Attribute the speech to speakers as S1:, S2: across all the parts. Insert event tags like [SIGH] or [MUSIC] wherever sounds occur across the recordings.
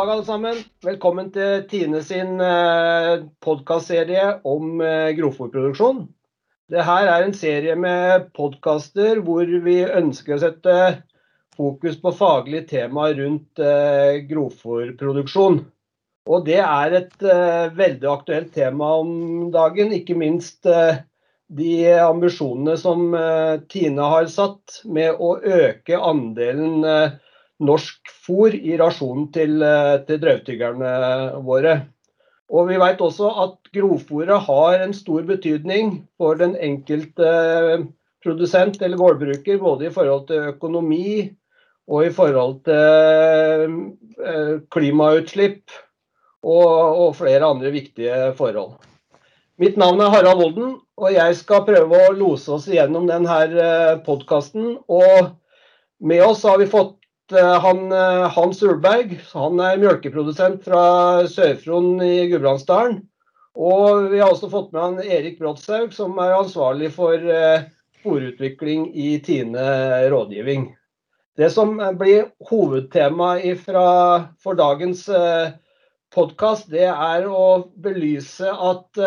S1: dag, alle sammen. Velkommen til Tine sin eh, podkastserie om eh, grovfòrproduksjon. Dette er en serie med podkaster hvor vi ønsker å sette fokus på faglige temaer rundt eh, grovfòrproduksjon. Og det er et veldig aktuelt tema om dagen, ikke minst de ambisjonene som Tine har satt med å øke andelen norsk fôr i rasjonen til, eh, til drøvtyggerne våre. Og Vi vet også at grovfòret har en stor betydning for den enkelte eh, produsent eller gårdbruker, både i forhold til økonomi og i forhold til eh, klimautslipp og, og flere andre viktige forhold. Mitt navn er Harald Volden, og jeg skal prøve å lose oss igjennom denne podkasten. Og med oss har vi fått han, eh, Hans Ulberg han er mjølkeprodusent fra Sør-Fron i Gudbrandsdalen. Og vi har også fått med han Erik Brodshaug, som er ansvarlig for sporutvikling i Tine rådgivning. Det som blir hovedtemaet for dagens podkast, det er å belyse at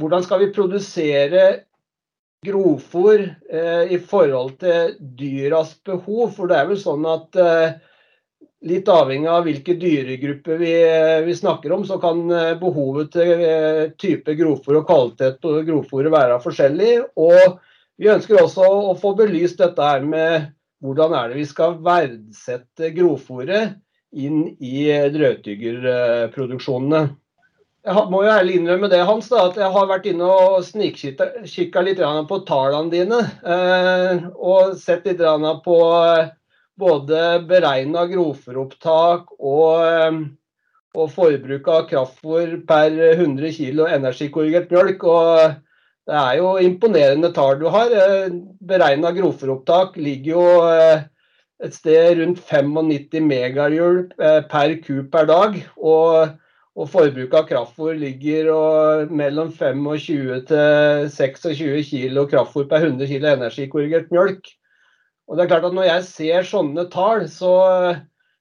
S1: hvordan skal vi produsere grovfòr eh, i forhold til dyras behov. For det er vel sånn at eh, litt avhengig av hvilke dyregrupper vi, eh, vi snakker om, så kan eh, behovet til eh, type grovfòr og kvalitet på grovfòret være forskjellig. Og vi ønsker også å få belyst dette her med hvordan er det vi skal verdsette grovfòret inn i drøvtyggerproduksjonene. Jeg må jo ærlig innrømme det, Hans, da, at jeg har vært inne og snikkikka litt på tallene dine. Eh, og sett litt på eh, både beregna grovfòropptak og, eh, og forbruk av kraftfòr per 100 kg energikorrigert mjølk. Og det er jo imponerende tall du har. Beregna grovfòropptak ligger jo et sted rundt 95 megahjul per ku per dag. og og forbruket av kraftfôr ligger mellom 25 til 26 kg kraftfôr per 100 kg energikorrigert mjølk. Og det er klart at Når jeg ser sånne tall, så,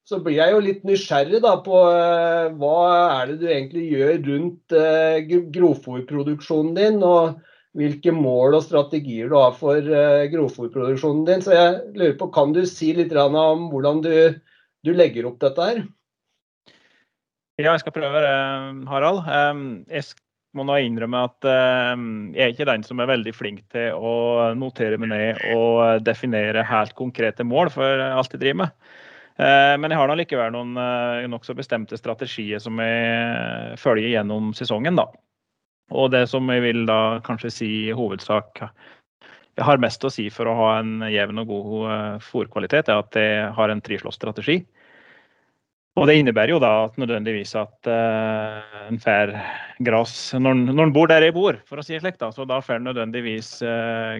S1: så blir jeg jo litt nysgjerrig da, på uh, hva er det du egentlig gjør rundt uh, grovfòrproduksjonen din, og hvilke mål og strategier du har for uh, grovfòrproduksjonen din. Så jeg lurer på, Kan du si litt om hvordan du, du legger opp dette her?
S2: Ja, jeg skal prøve det, Harald. Jeg må nå innrømme at jeg er ikke den som er veldig flink til å notere meg ned og definere helt konkrete mål for alt jeg driver med. Eh, men jeg har nå likevel noen eh, nokså bestemte strategier som jeg følger gjennom sesongen. da. Og det som jeg vil da kanskje si i hovedsak jeg har mest å si for å ha en jevn og god eh, fôrkvalitet, er at jeg har en trislåsstrategi. strategi og det innebærer jo da at nødvendigvis at uh, en får gras når, når en bor der jeg bor, for å si det slik, da, så da får en nødvendigvis uh,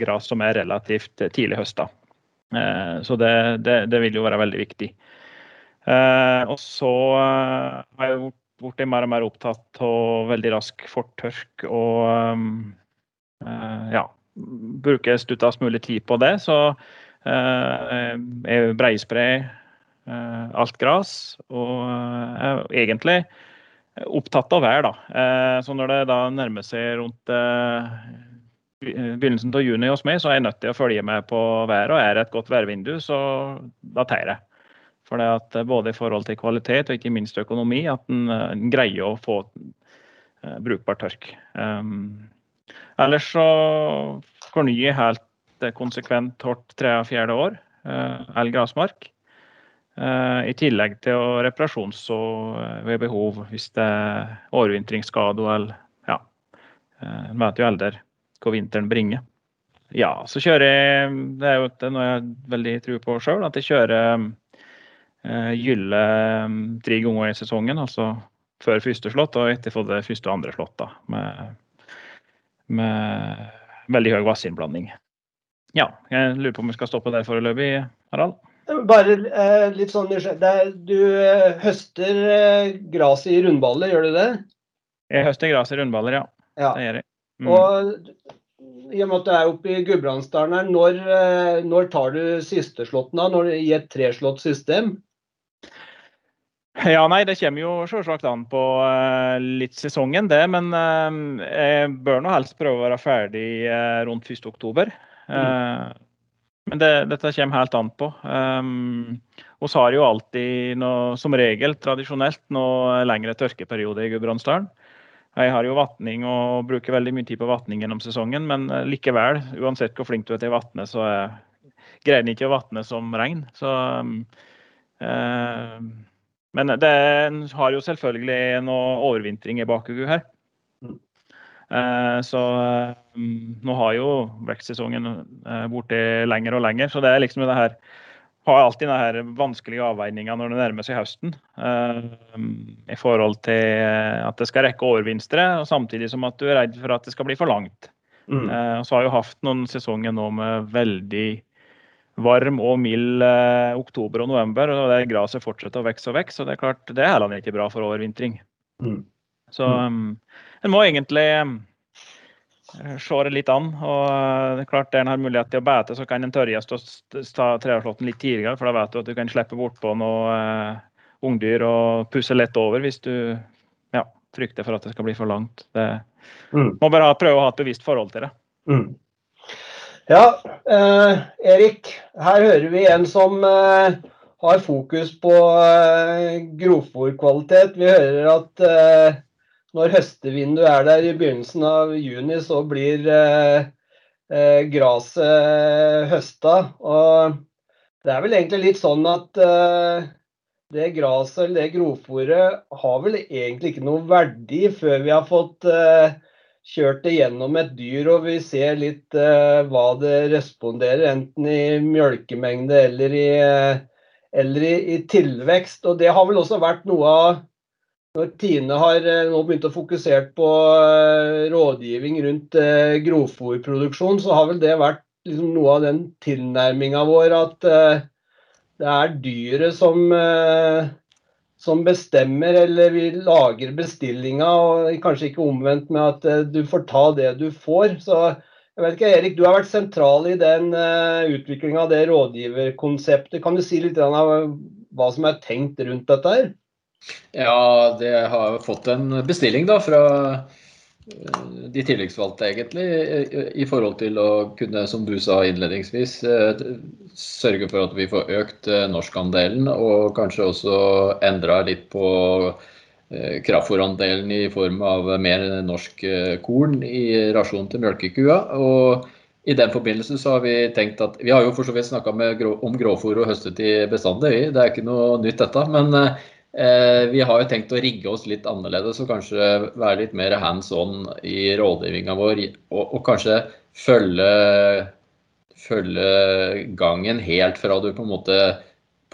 S2: gras som er relativt tidlig høsta. Uh, så det, det, det, vil jo være veldig viktig. Uh, og så har jeg blitt mer og mer opptatt av veldig rask fortørk og um, ja, bruker stuttest mulig tid på det. Så jeg breispray Eh, alt gress. Og er eh, egentlig opptatt av vær, da. Eh, så når det da nærmer seg rundt begynnelsen av juni hos meg, så er jeg nødt til å følge med på været. Og er det et godt værvindu, så da tar jeg. For det at både i forhold til kvalitet og ikke minst økonomi, at en, greier å få brukbar tørk. Um, ellers så fornyer jeg helt konsekvent hvert tredje-fjerde år uh, all grasmark. Eh, I tillegg til reparasjon reparasjons eh, ved behov hvis det er overvintringsskade eller ja. En eh, vet jo aldri hva vinteren bringer. Ja, så kjører jeg Det er jo noe jeg veldig tror på sjøl, at jeg kjører gylle tre ganger i sesongen. Altså før første slått og etter det første og andre slått. da, med, med veldig høy vassinnblanding. Ja, jeg lurer på om vi skal stoppe der foreløpig, Harald?
S1: Bare eh, litt sånn Du eh, høster eh, gras i rundballer, gjør du det?
S2: Jeg høster gras i rundballer, ja. ja. Det gjør jeg.
S1: Mm. Og i og med at du er oppe i Gudbrandsdalen her, når, eh, når, tar du sisteslåtten da, når, i et treslått system?
S2: Ja, nei, Det kommer jo selvsagt an på uh, litt sesongen, det. Men uh, jeg bør nå helst prøve å være ferdig uh, rundt 1.10. Mm. Men det, dette kommer helt an på. Um, vi har jo alltid, noe, som regel, tradisjonelt, noe lengre tørkeperiode i Gudbrandsdalen. Jeg har jo vatning og bruker veldig mye tid på vatning gjennom sesongen, men likevel, uansett hvor flink du er til å vatne, så greier en ikke å vatne som regn. Så um, men det har jo selvfølgelig noe overvintring i bakhodet her. Eh, så mm, nå har jo vekstsesongen borti blitt lenger og lenger. Så det er liksom det her har alltid denne vanskelige avveininga når det nærmer seg høsten. I forhold til at det skal rekke overvinstre, og samtidig som at du er redd for at det skal bli for langt. Mm. Så har jo hatt noen sesonger nå med veldig varm og mild eh, oktober og november, og det gresset fortsetter å vokse og vokse. Og det er klart, det er heller ikke bra for overvintring. Mm. Så um, en må egentlig um, se det litt an. og uh, det er klart, Der en har mulighet til å bete, så kan en tørrgjest ta treårslåtten litt tidligere. For da vet du at du kan slippe bortpå noe uh, ungdyr og pusse lett over hvis du ja, frykter for at det skal bli for langt. Det, mm. Må bare ha, prøve å ha et bevisst forhold til det. Mm.
S1: Ja, eh, Erik. Her hører vi en som eh, har fokus på eh, grovfòrkvalitet. Vi hører at eh, når høstevinduet er der i begynnelsen av juni, så blir eh, eh, gresset høsta. Og det er vel egentlig litt sånn at eh, det gresset eller det grovfòret har vel egentlig ikke noe verdi før vi har fått eh, kjørt det gjennom et dyr, og vi ser litt uh, hva det responderer, enten i mjølkemengde eller i, uh, eller i, i, tilvekst. Og det har vel også vært noe av når Tine har uh, nå begynt å fokusere på rådgivning rundt uh, grovfòrproduksjon, så har vel det vært liksom, noe av den tilnærminga vår at det er dyret som som bestemmer, eller vi lager bestillinga, og kanskje ikke omvendt med at eh, du får ta det du får. Så jeg vet ikke, Erik, du har vært sentral i den eh, utviklinga av det rådgiverkonseptet. Kan du si litt av hva som er tenkt rundt dette her?
S3: Ja, det har fått en bestilling da fra de tillitsvalgte, egentlig, i forhold til å kunne, som du sa innledningsvis, eh, sørge for at vi får økt eh, norskandelen, og kanskje også endra litt på kraftfòrandelen i form av mer norsk korn i rasjonen til melkekua. Og i den forbindelse så har vi tenkt at Vi har jo for så vidt snakka om grovfôr og høstetid bestandig, det er ikke noe nytt dette. men Eh, vi har jo tenkt å rigge oss litt annerledes og kanskje være litt mer hands on i rådgivninga vår. Og, og, kanskje følge, følge gangen helt fra du på en måte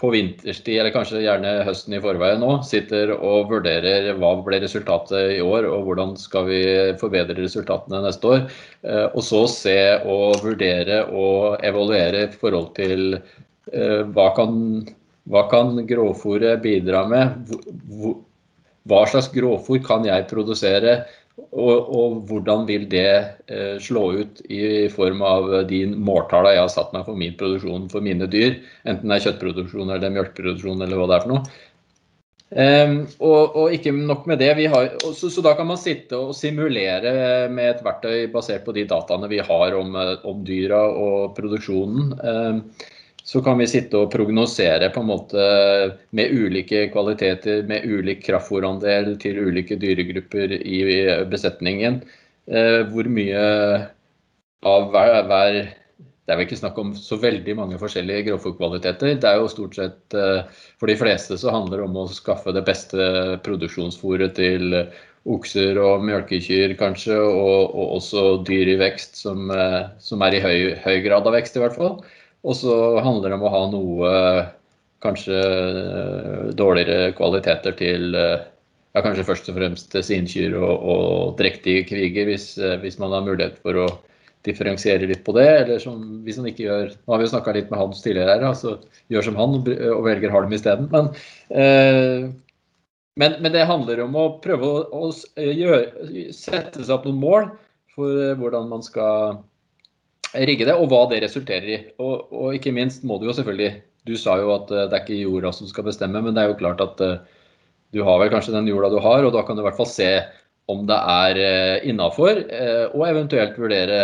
S3: på vinterstid, eller kanskje gjerne høsten i forveien nå, sitter og vurderer hva ble resultatet i år, og hvordan skal vi forbedre resultatene neste år. Eh, og så se og vurdere og evaluere i forhold til eh, hva kan hva kan grovfòret bidra med? Hva slags grovfòr kan jeg produsere? Og, og, hvordan vil det eh, slå ut i form av de måltallene jeg har satt meg for min produksjon for mine dyr? Enten det er kjøttproduksjon eller melkeproduksjon eller hva det er for noe. Um, og, og, ikke nok med det, har, så, så, da kan man sitte og simulere med et verktøy basert på de dataene vi har om, om dyra og produksjonen. Um, så kan vi sitte og prognosere på en måte med ulike kvaliteter, med ulik kraftfôrandel til ulike dyregrupper i besetningen. Eh, hvor mye av hver, hver Det er vel ikke snakk om så veldig mange forskjellige grovfòrkvaliteter. Det er jo stort sett eh, For de fleste så handler det om å skaffe det beste produksjonsfôret til okser og mjølkekyr kanskje, og, og, også dyr i vekst som, eh, som er i høy, høy grad av vekst, i hvert fall. Og så handler det om å ha noe kanskje eh, dårligere kvaliteter til eh, ja, kanskje først og fremst sinkyr og, og drektige kriger, hvis, eh, hvis, man har mulighet for å differensiere litt på det. Eller som, hvis man ikke gjør Nå har vi jo snakka litt med Hans tidligere her, altså gjør som han og velger halm isteden. Men, eh, men, men, det handler om å prøve å, å gjøre, sette seg opp noen mål for hvordan man skal rigge det, og hva det resulterer i. Og, og, ikke minst må du jo selvfølgelig Du sa jo at eh, det er ikke jorda som skal bestemme, men det er jo klart at uh, du har vel kanskje den jorda du har, og da kan du i hvert fall se om det er eh, innafor, eh, og eventuelt vurdere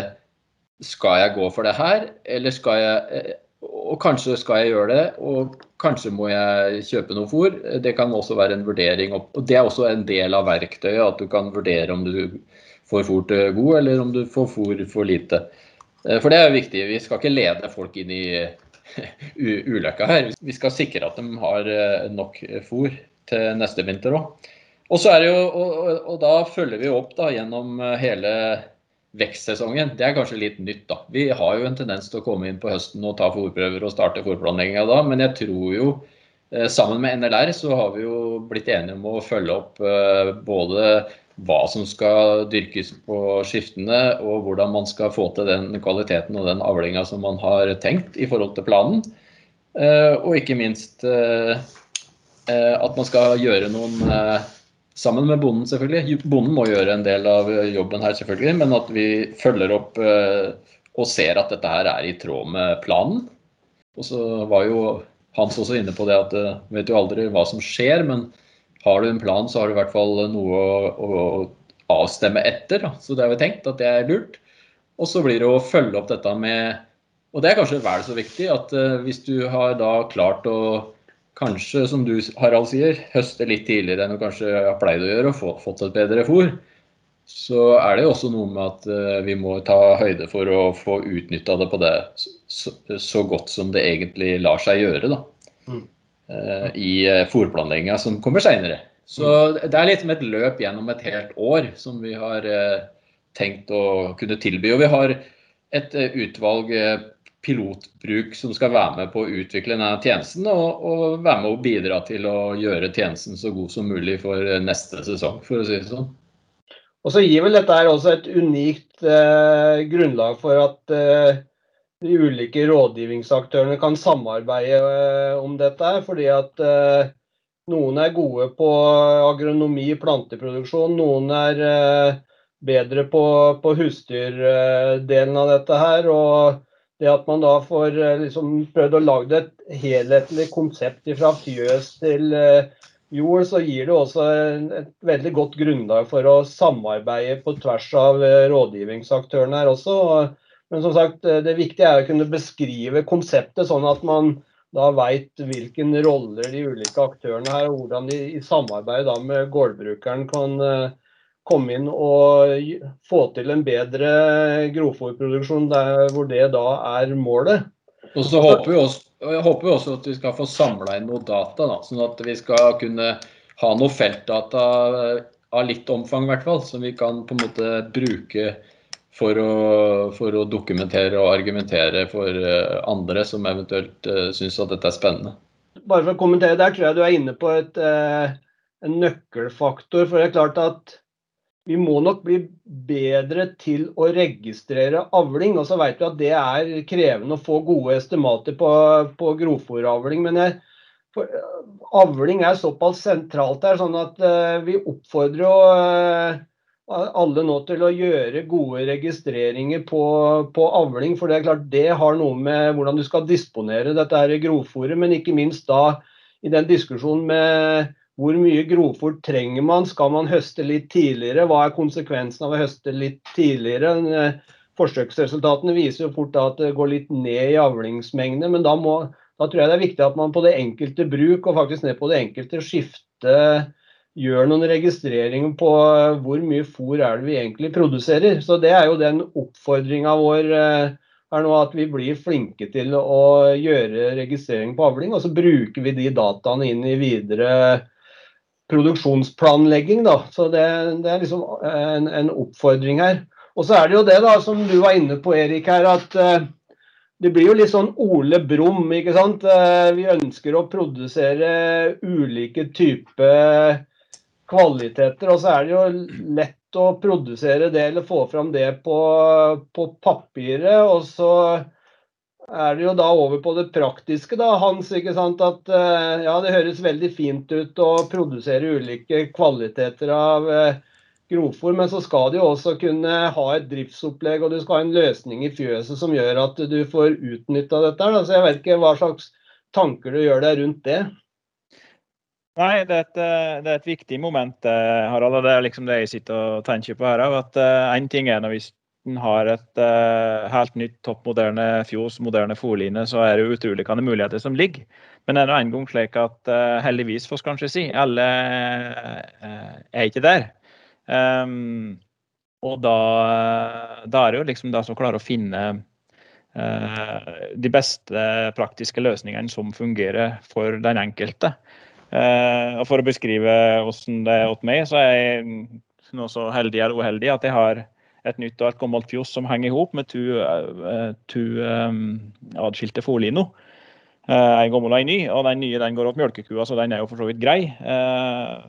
S3: skal jeg gå for det her, eller skal jeg eh, Og kanskje skal jeg gjøre det, og kanskje må jeg kjøpe noe fôr. Det kan også være en vurdering. Og det er også en del av verktøyet, at du kan vurdere om du får fôr til god, eller om du får fôr for lite. For det er viktig. Vi skal ikke lede folk inn i [LAUGHS] ulykka her. Vi skal sikre at de har nok fôr til neste vinter òg. Og, og, og, da følger vi opp da, gjennom eh, hele vekstsesongen. Det er kanskje litt nytt. da. Vi har jo en tendens til å komme inn på høsten og ta fòrprøver og starte fòrplanlegginga da, men jeg tror jo eh, sammen med NLR så har vi jo blitt enige om å følge opp eh, både hva som skal dyrkes på skiftene, og hvordan man skal få til den kvaliteten og den avlinga som man har tenkt i forhold til planen. Og ikke minst at man skal gjøre noen Sammen med bonden, selvfølgelig. Bonden må gjøre en del av jobben her, selvfølgelig. Men at vi følger opp eh, og ser at dette her er i tråd med planen. Og så var jo Hans også inne på det at eh, vet jo aldri hva som skjer, men har du en plan, så har du i hvert fall noe å, å avstemme etter. Da. Så det har vi tenkt at det er lurt. Og så blir det å følge opp dette med Og det er kanskje vel så viktig at uh, hvis du har da klart å kanskje, som du Harald sier, høste litt tidligere enn du kanskje har pleid å gjøre og få, fått et bedre fôr, så er det jo også noe med at uh, vi må ta høyde for å få utnytta det på det så, så, godt som det egentlig lar seg gjøre. da. Mm. Uh, I uh, fòrplanlegginga som kommer seinere. Så mm. det er litt som et løp gjennom et helt år som vi har uh, tenkt å kunne tilby. Og vi har et utvalg pilotbruk som skal være med på å utvikle denne tjenesten og, og, være med å bidra til å gjøre tjenesten så god som mulig for neste sesong, for å si det sånn.
S1: Og så gir vel dette her også et unikt eh, grunnlag for at eh, de ulike rådgivningsaktørene kan samarbeide eh, om dette. her, fordi at eh, noen er gode på agronomi, planteproduksjon, noen er eh, bedre på, på husdyrdelen av dette her. og det at man da får liksom prøvd å lage et helhetlig konsept fra fjøs til jord, så gir det også et veldig godt grunnlag for å samarbeide på tvers av rådgivningsaktørene her også. Men som sagt, det viktige er å kunne beskrive konseptet sånn at man da veit hvilken rolle de ulike aktørene her, og hvordan de i samarbeid med gårdbrukeren kan komme inn og få til en bedre grovfòrproduksjon hvor det da er målet.
S3: Og så håper vi også, håper også at vi skal få samla inn noe data, da, sånn at vi skal kunne ha noe feltdata av litt omfang, hvert fall, som vi kan på en måte bruke for å, for å dokumentere og argumentere for eh, andre som eventuelt uh, syns at dette er spennende.
S1: Bare for å kommentere der, tror jeg du er inne på et, uh, en nøkkelfaktor. For det er klart at vi må nok bli bedre til å registrere avling. Og så vet vi at det er krevende å få gode estimater på, på grovfòravling. Men jeg, for, avling er såpass sentralt her, sånn at uh, vi oppfordrer jo uh, alle nå til å gjøre gode registreringer på, på, avling. For det er klart det har noe med hvordan du skal disponere dette grovfòret, men ikke minst da i den diskusjonen med hvor mye grovfòr trenger man? Skal man høste litt tidligere? Hva er konsekvensen av å høste litt tidligere? Eh, forsøksresultatene viser jo fort at det går litt ned i avlingsmengde, men da, må, da, tror jeg det er viktig at man på det enkelte bruk og faktisk ned på det enkelte skifte gjør noen registreringer på eh, hvor mye fôr er det vi egentlig produserer. Så Det er jo den oppfordringa vår eh, er nå at vi blir flinke til å gjøre registrering på avling, og så bruker vi de dataene inn i videre produksjonsplanlegging. Da. Så det, det er liksom en, en, oppfordring her. Og så er det jo det da, som du var inne på, Erik, her, at det blir jo litt sånn Ole Brumm. ikke sant? Vi ønsker å produsere ulike typer kvaliteter, og så er det jo lett å produsere det eller få fram det på, på papiret. og så er det jo da over på det praktiske, da, Hans. ikke sant, at eh, ja, Det høres veldig fint ut å produsere ulike kvaliteter av eh, men så skal du jo også kunne ha et driftsopplegg og du skal ha en løsning i fjøset som gjør at du får utnytta dette. Da. Så jeg vet ikke hva slags tanker du gjør deg rundt det.
S2: Nei, det er, et, det er et viktig moment, Harald. og Det er liksom det jeg sitter og tenker på her. at Én ting er når hvis en har et helt nytt, topp moderne fjos, moderne fòrline, så er det jo utrolig hvilke muligheter som ligger. Men det er nå en gang slik at heldigvis, får vi kanskje si, alle er ikke der. Um, og da, da, er det jo liksom de som klarer å finne uh, de beste praktiske løsningene som fungerer for den enkelte. Uh, og For å beskrive hvordan det er hos meg, så er jeg nå så heldig eller uheldig at jeg har et nytt og et gammelt fjos som henger i hop med to, uh, to um, atskilte fòrliner. Uh, en gammel og en ny. Og den nye den går opp mjølkekua, så den er jo for så vidt grei. Uh,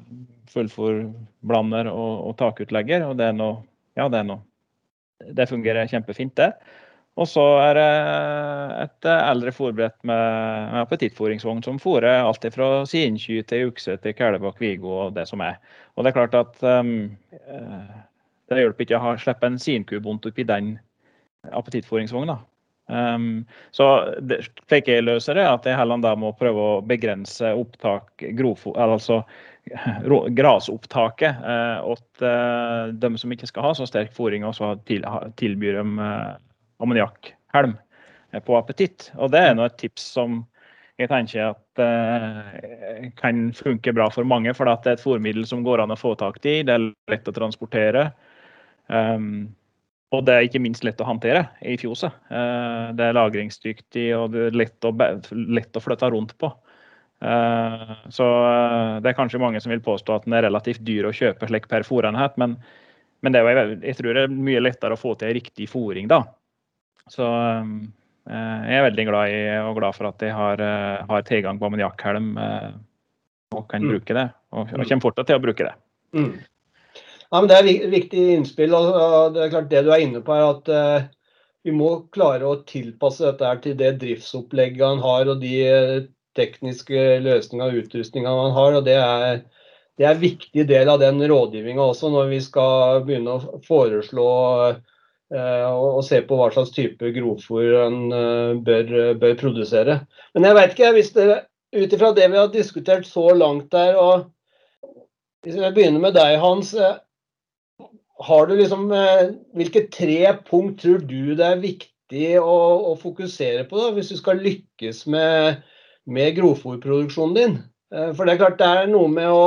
S2: Fullfòrblander og, og takutlegger. Og det er noe Ja, det er noe Det fungerer kjempefint, det. Og så er det et eldre fòrbrett med, appetittfòringsvogn som fôrer alt fra Sinky til Ukse til Kælebakk Vigo og det som er. Og det er klart at um, det hjelper ikke å slippe en sinkubont oppi den appetittfòringsvogna. Um, så det, slik jeg løser det, at jeg heller da må prøve å begrense opptak, grofo, altså grasopptaket eh, åt eh, dem som ikke skal ha så sterk fôring, og så til, tilbyr dem eh, ammoniakkhelm eh, på appetitt. Og det er nå et tips som jeg tenker at eh, kan funke bra for mange. For det er et fôrmiddel som går an å få tak i, det er lett å transportere. Um, og det er ikke minst lett å håndtere i fjoset. Uh, det er lagringsdyktig og det er lett å, lett å flytte rundt på. Uh, så det er kanskje mange som vil påstå at den er relativt dyr å kjøpe slik per fòrenhet, men, men er, jeg tror det er mye lettere å få til riktig fôring da. Så um, jeg er veldig glad i og glad for at jeg har, har tilgang på ammoniakkhelm og kan mm. bruke det. Og, og kommer fortsatt til å bruke det. Mm.
S1: Ja, men Det er viktig innspill. og Det er klart det du er inne på er at uh, vi må klare å tilpasse dette her til det driftsopplegget han har og de eh, tekniske løsningene og utrustninga han har. og Det er, det er en viktig del av den rådgivninga også, når vi skal begynne å foreslå uh, og se på hva slags type grovfòr en uh, bør, bør, produsere. Men jeg vet ikke, hvis det ut ifra det vi har diskutert så langt der, og hvis vi begynner med deg, Hans har du liksom eh, Hvilke tre punkt tror du det er viktig å, å fokusere på da, hvis du skal lykkes med, med grovfòrproduksjonen din? Eh, for det er klart det er noe med å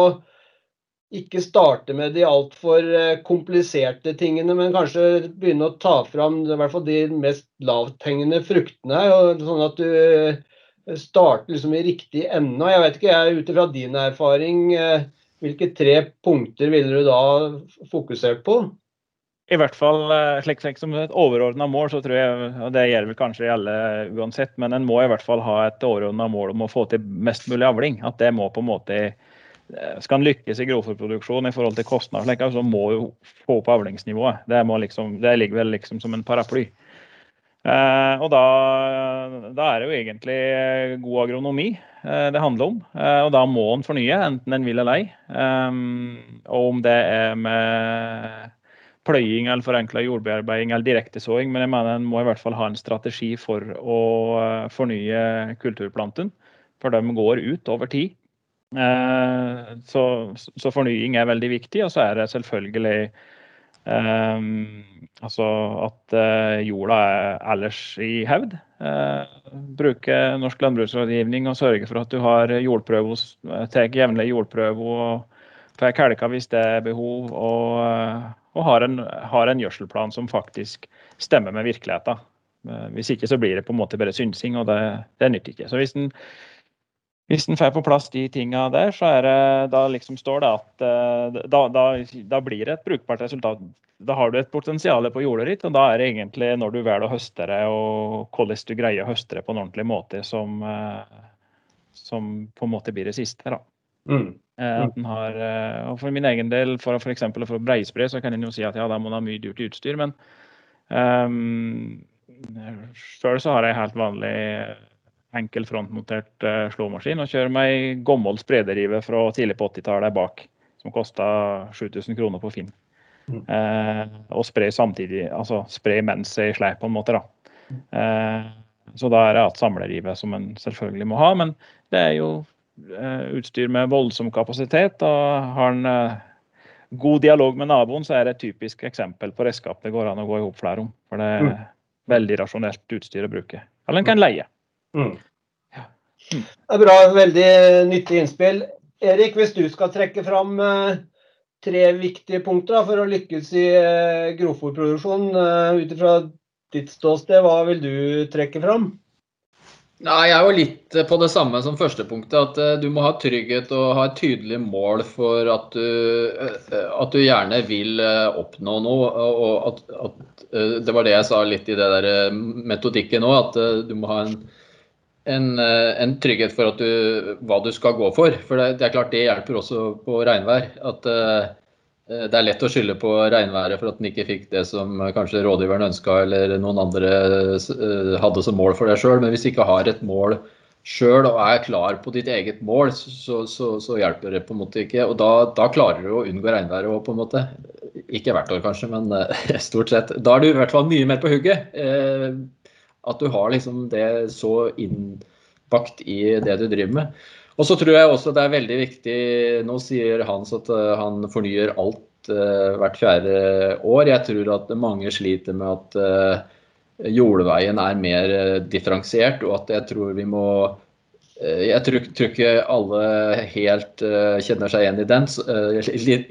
S1: ikke starte med de altfor eh, kompliserte tingene, men kanskje begynne å ta fram i hvert fall de mest lavthengende fruktene. Sånn at du starter liksom i riktig ende. Jeg vet ikke, ut ifra din erfaring hvilke tre punkter ville du da fokusert på?
S2: I hvert fall eh, slik, slik som et overordna mål, så tror jeg, og det gjelder vel kanskje alle uansett, men en må i hvert fall ha et overordna mål om å få til mest mulig avling. At det må på en måte eh, Skal en lykkes i grovfòrproduksjon i forhold til kostnader, så må jo få opp avlingsnivået. Det, liksom, det ligger vel liksom som en paraply. Eh, og da, da, er det jo egentlig god agronomi eh, det handler om. Eh, og da må en fornye, enten en vil eller ei. og om det er med pløying eller forenkla jordbearbeiding eller direktesåing, men jeg mener en må i hvert fall ha en strategi for å fornye kulturplanten. For de går ut over tid. Så, så fornying er veldig viktig. Og så er det selvfølgelig Um, altså at uh, jorda er ellers i hevd. Uh, bruke norsk landbruksrådgivning og sørge for at du har jordprøve, tar jevnlig jordprøve og får kelka hvis det er behov. Og, og har, en, har, en, gjødselplan som faktisk stemmer med virkeligheten. hvis ikke så blir det på en måte bare synsing, og det, det nytter ikke. Så hvis en hvis en får på plass de tinga der, så er det, da liksom står det at eh, da, da, da, blir det et brukbart resultat. Da har du et potensial på jordet ditt, og da er det egentlig når du velger å høste det, og hvordan du greier å høste det på en ordentlig måte, som, eh, som på en måte blir det siste. da. Mm. Mm. har, og For min egen del, for f.eks. for, for breispre, så kan en jo si at ja, da må en ha mye dyrt utstyr. Men um, sjøl så har jeg helt vanlig enkel frontmontert uh, slåmaskin og kjører med ei gammel sprederive fra tidlig på 80-tallet bak, som kosta 7000 kroner på Finn. Mm. Uh, og spre samtidig, altså spre mens jeg sleip på en måte. da. Uh, så da er det igjen samlerive som en selvfølgelig må ha, men det er jo utstyr med voldsom kapasitet og har en god dialog med naboen, så er det et typisk eksempel på redskap det går an å gå i hop flere om. For det er mm. veldig rasjonelt utstyr å bruke. Eller en kan leie. Mm.
S1: Ja. Mm. Det er bra, veldig nyttig innspill. Erik, hvis du skal trekke fram eh, tre viktige punkter for å lykkes i eh, grovfòrproduksjon eh, ut ifra ditt ståsted, hva vil du trekke fram?
S3: Nei, Jeg er jo litt på det samme som første punktet. At du må ha trygghet og ha et tydelig mål for at du, at du gjerne vil oppnå noe. og at, at, Det var det jeg sa litt i det der metodikken òg. At du må ha en, en, en, trygghet for du, hva du skal gå for. For det, det, er klart det hjelper også på regnvær. At uh, det er lett å skylde på regnværet for at den ikke fikk det som kanskje rådgiveren ønska eller noen andre uh, hadde som mål for deg sjøl. Men hvis du ikke har et mål sjøl og er klar på ditt eget mål, så, så, så hjelper det på en måte ikke. Og da, da klarer du å unngå regnværet òg, på en måte. Ikke hvert år kanskje, men uh, [LAUGHS] stort sett. Da er du i hvert fall mye mer på hugget. At du har liksom det så innbakt i det du driver med. Og så tror jeg også det er veldig viktig Nå sier Hans at eh, han fornyer alt uh, hvert fjerde år. Jeg tror at mange sliter med at uh, jordveien er mer differensiert, og at jeg tror vi må jeg tror, tror, ikke alle helt uh, kjenner seg igjen i den. Uh,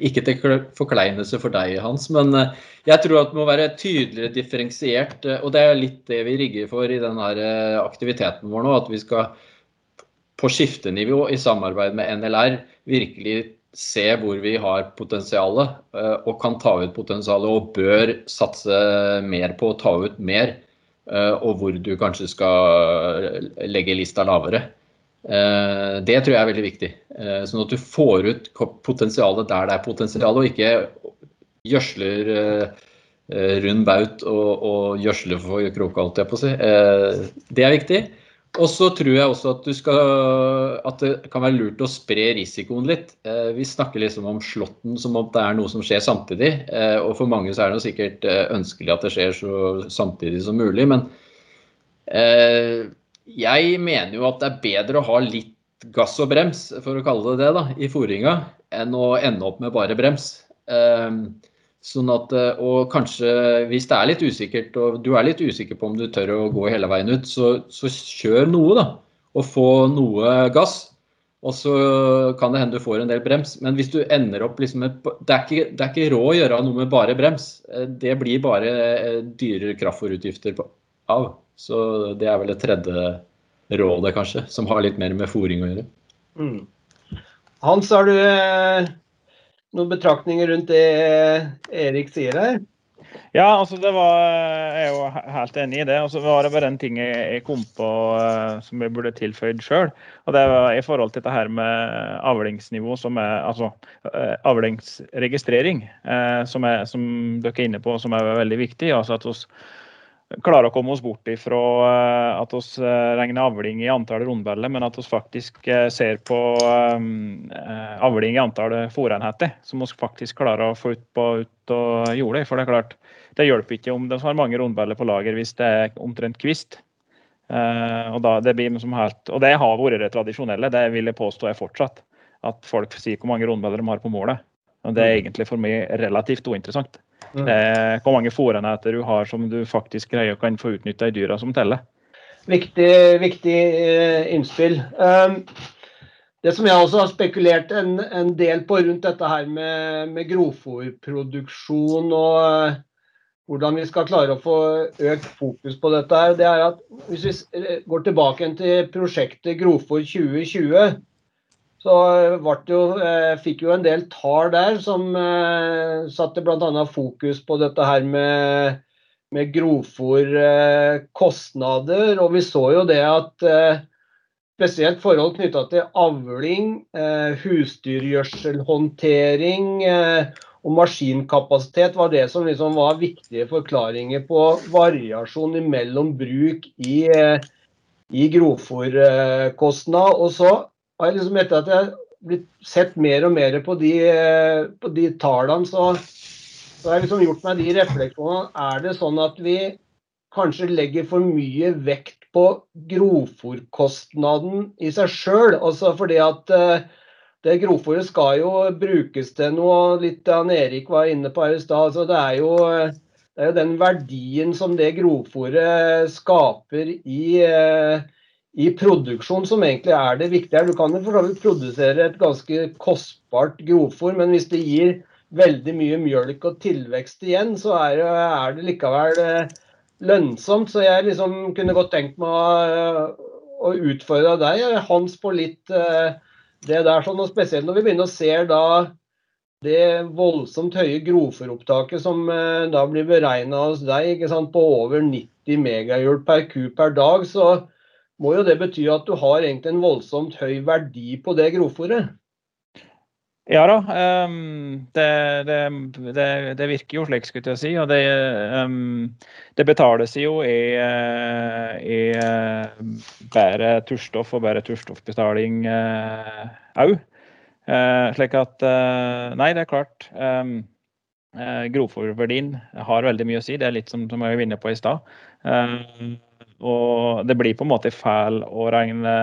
S3: ikke til forkleinelse for deg, Hans, men uh, jeg tror at det må være tydeligere differensiert. og det er litt det vi rigger for i denne aktiviteten vår nå. At vi skal på skiftenivå i samarbeid med NLR virkelig se hvor vi har potensialet eh, og kan ta ut potensialet og bør satse mer på å ta ut mer. Eh, og hvor du kanskje skal legge lista lavere. Eh, det tror jeg er veldig viktig. Sånn at du får ut potensialet der det er potensial, og ikke gjødsler rund baut og, og gjødsler for kråke, holdt jeg på å si. Det er viktig. Og så tror jeg også at, skal, at, det kan være lurt å spre risikoen litt. Eh, vi snakker liksom om slåtten som om det er noe som skjer samtidig. Eh, og for mange så er det sikkert eh, ønskelig at det skjer så samtidig som mulig. Men jeg mener jo at det er bedre å ha litt gass og brems, for å kalle det det, da, i fòringa, enn å ende opp med bare brems. Sånn at, eh, og kanskje hvis det er litt usikkert, og du er litt usikker på om du tør å gå hele veien ut, så, så kjør noe, da. Og få noe gass. Og så kan det hende du får en del brems. Men hvis du ender opp liksom med det er, ikke, det er ikke råd å gjøre noe med bare brems. Eh, det blir bare eh, dyrere kraftfòrutgifter av. Så det er vel det tredje rådet, kanskje, som har litt mer med fòring å gjøre. Mm.
S1: Hans, har du noen betraktninger rundt det Erik sier her?
S2: Ja, altså det var, jeg er jo helt enig i det. Og så var det bare en ting jeg, kom på uh, som jeg burde tilføyd sjøl. Og det var i forhold til dette her med avlingsnivå, som er altså avlingsregistrering, som, er, som dere er inne på, som er veldig viktig. altså at oss klare å komme oss bort ifra eh, at vi eh, regner avling i antall rundballer, men at vi faktisk eh, ser på avling i antall fôrenheter, som vi faktisk klarer å få ut på ut og jorda. For det er klart, det hjelper ikke om de har mange rundballer på lager hvis det er omtrent kvist. Og, da, det blir som helt, og det har vært det tradisjonelle, det vil jeg påstå er fortsatt. At folk sier hvor mange rundballer de har på målet. Og det er mm. egentlig for meg relativt uinteressant. Mm. Eh, hvor mange fòrenheter du har som du faktisk greier kan få utnytta i dyra som teller.
S1: Viktig, viktig eh, innspill. Um, det som jeg også har spekulert en, en del på rundt dette her med, med grovfòrproduksjon og uh, hvordan vi skal klare å få økt fokus på dette, her, det er at hvis vi går tilbake til prosjektet Grovfòr 2020, så jo, eh, fikk jo en del tall der som eh, satte bl.a. fokus på dette her med, med grovfòrkostnader. Eh, og vi så jo det at eh, spesielt forhold knytta til avling, eh, husdyrgjødselhåndtering eh, og maskinkapasitet var det som liksom var viktige forklaringer på variasjon mellom bruk i, eh, i grovfòrkostnad. Og så og jeg liksom etter at jeg har blitt sett mer og mer på de, på de tallene, så, så, har jeg liksom gjort meg de refleksjonene. Er det sånn at vi kanskje legger for mye vekt på grovfòrkostnaden i seg sjøl. Altså fordi at eh, det grovfòret skal jo brukes til noe, litt han Erik var inne på her i stad. Altså det, er jo, det er jo den verdien som det grovfòret skaper i, eh, i produksjon som egentlig er det viktige. Du kan jo for så vidt produsere et ganske kostbart grovfòr, men hvis det gir veldig mye mjølk og tilvekst igjen, så er, er det likevel eh, lønnsomt. Så jeg liksom kunne godt tenkt meg å, å utfordre deg, Hans, på litt det der. sånn, og Spesielt når vi begynner å se da det voldsomt høye grovfòropptaket som da blir beregna hos deg ikke sant, på over 90 megahjul per ku per dag, så må jo det bety at du har egentlig en voldsomt høy verdi på det grovfòret.
S2: Ja da, um, det, det, det, det, virker jo slik, skulle jeg si. Og det, um, betales jo i, i bedre turstoff og bedre turstoffbetaling òg. Uh, uh, slik at uh, Nei, det er klart. Um, uh, Grovfòrverdien har veldig mye å si. Det er litt som, som jeg var inne på i stad. Og det blir på en måte feil å regne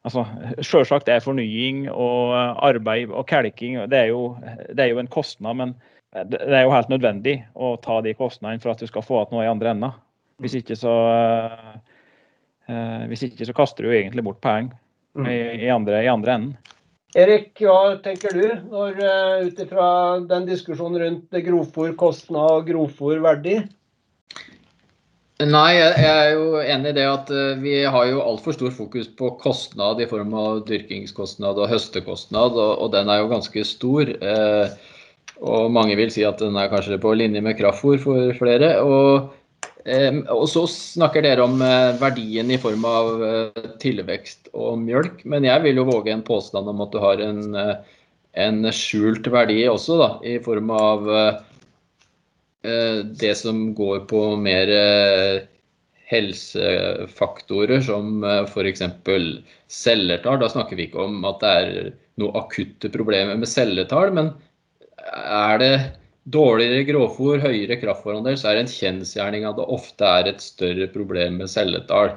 S2: Altså, Selvsagt er fornying og arbeid og kalking det er, jo, det er jo en kostnad, men det er jo helt nødvendig å ta de kostnadene for at du skal få igjen noe i andre enden. Hvis ikke så uh, hvis ikke så kaster du egentlig bort penger mm. i, i, andre, i andre enden.
S1: Erik, hva tenker du når uh, ut ifra den diskusjonen rundt grovfòr kostnad og grovfòr verdi?
S3: Nei, jeg er jo enig i det at eh, vi har jo altfor stor fokus på kostnad i form av dyrkingskostnad og høstekostnad, og, den er jo ganske stor. Eh, og mange vil si at den er kanskje på linje med kraftfôr for flere. Og, eh, og, så snakker dere om verdien i form av tilvekst og mjølk, men jeg vil jo våge en påstand om at du har en, en skjult verdi også, da, i form av det som går på mer eh, helsefaktorer som eh, f.eks. celletall. Da snakker vi ikke om at det er noe akutte problemer med celletall, men er det dårligere grovfòr, høyere kraftforandel, så er det en kjensgjerning at det ofte er et større problem med celletall.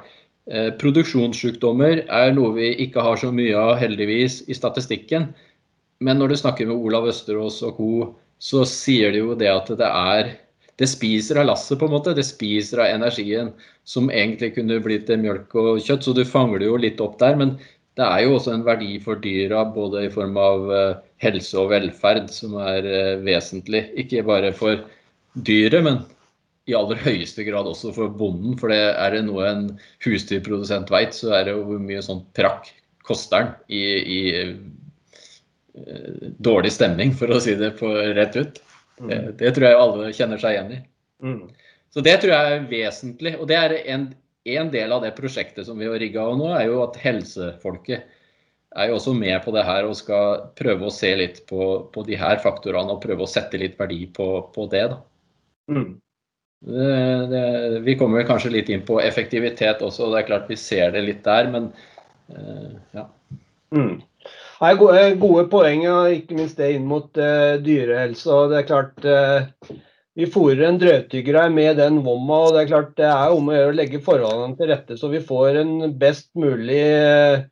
S3: Produksjonssykdommer er noe vi ikke har så mye av, heldigvis, i statistikken. Men når du snakker med Olav Østerås og co., så sier de jo det at det er det spiser av lasset, på en måte. Det spiser av energien som egentlig kunne blitt til mjølk og kjøtt. Så du fanger det jo litt opp der. Men det er jo også en verdi for dyra, både i form av uh, helse og velferd, som er uh, vesentlig. Ikke bare for dyret, men i aller høyeste grad også for bonden. For det er det noe en husdyrprodusent veit, så er det jo hvor mye sånn prakk koster den i, i dårlig stemning, for å si det på rett ut. Mm. Det, det, tror jeg alle kjenner seg igjen i. Mm. Så det tror jeg er vesentlig. Og det er en, en del av det prosjektet som vi har rigga nå, er jo at helsefolket er jo også med på det her og skal prøve å se litt på, på de her faktorene og prøve å sette litt verdi på, på det. da. Mm. Det, det, vi kommer kanskje litt inn på effektivitet også, og det er klart vi ser det litt der, men uh, ja.
S1: Mm. Nei, gode, gode poeng, og ikke minst det inn mot uh, dyrehelse. og det er klart uh, Vi fôrer en drøvtyggere med den vomma, og det er klart det er om å gjøre å legge forholdene til rette så vi får en best mulig uh,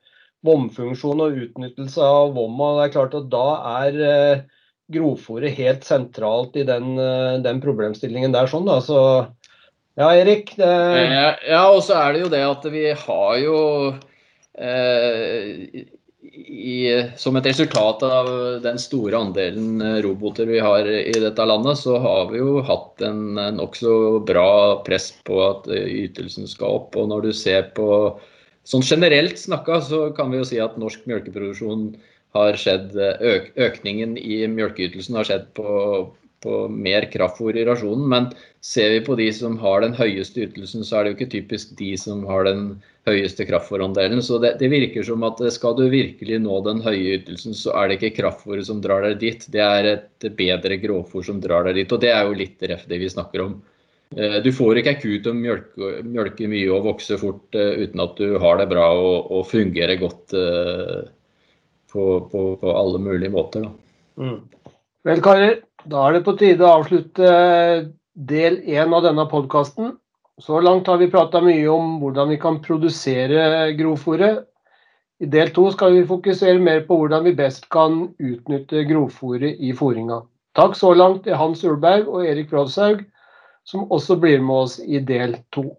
S1: vomfunksjon og utnyttelse av vomma. Det er klart at Da er uh, grovfòret helt sentralt i den, den, problemstillingen der. sånn da, så ja, Erik? Det...
S3: Ja, og så er det jo det at vi har jo eh, i, som et resultat av den store andelen eh, roboter vi har i dette landet, så har vi jo hatt en nokså bra press på at eh, ytelsen skal opp. Og når du ser på Sånn generelt snakka, så kan vi jo si at norsk melkeproduksjon har skjedd eh, øk, Økningen i melkeytelsen har skjedd på, på mer kraftfôr i rasjonen. Men ser vi på de som har den høyeste ytelsen, så er det jo ikke typisk de som har den høyeste kraftfôrandelen. Så det, det, virker som at skal du virkelig nå den høye ytelsen, så er det ikke kraftfôret som drar deg dit, det er et bedre grovfôr som drar deg dit. Og det er jo litt ref det vi snakker om. Eh, du får ikke ei ku til å mjølke, mjølke, mye og vokse fort uh, uten at du har det bra og, og fungerer godt uh, på, på, på, alle mulige måter.
S1: Mm. Vel, karer. Da er det på tide å avslutte del én av denne podkasten. Så langt har vi prata mye om hvordan vi kan produsere grovfòret. I del to skal vi fokusere mer på hvordan vi best kan utnytte grovfòret i fôringa. Takk så langt til Hans Ulberg og Erik Brodshaug, som også blir med oss i del to.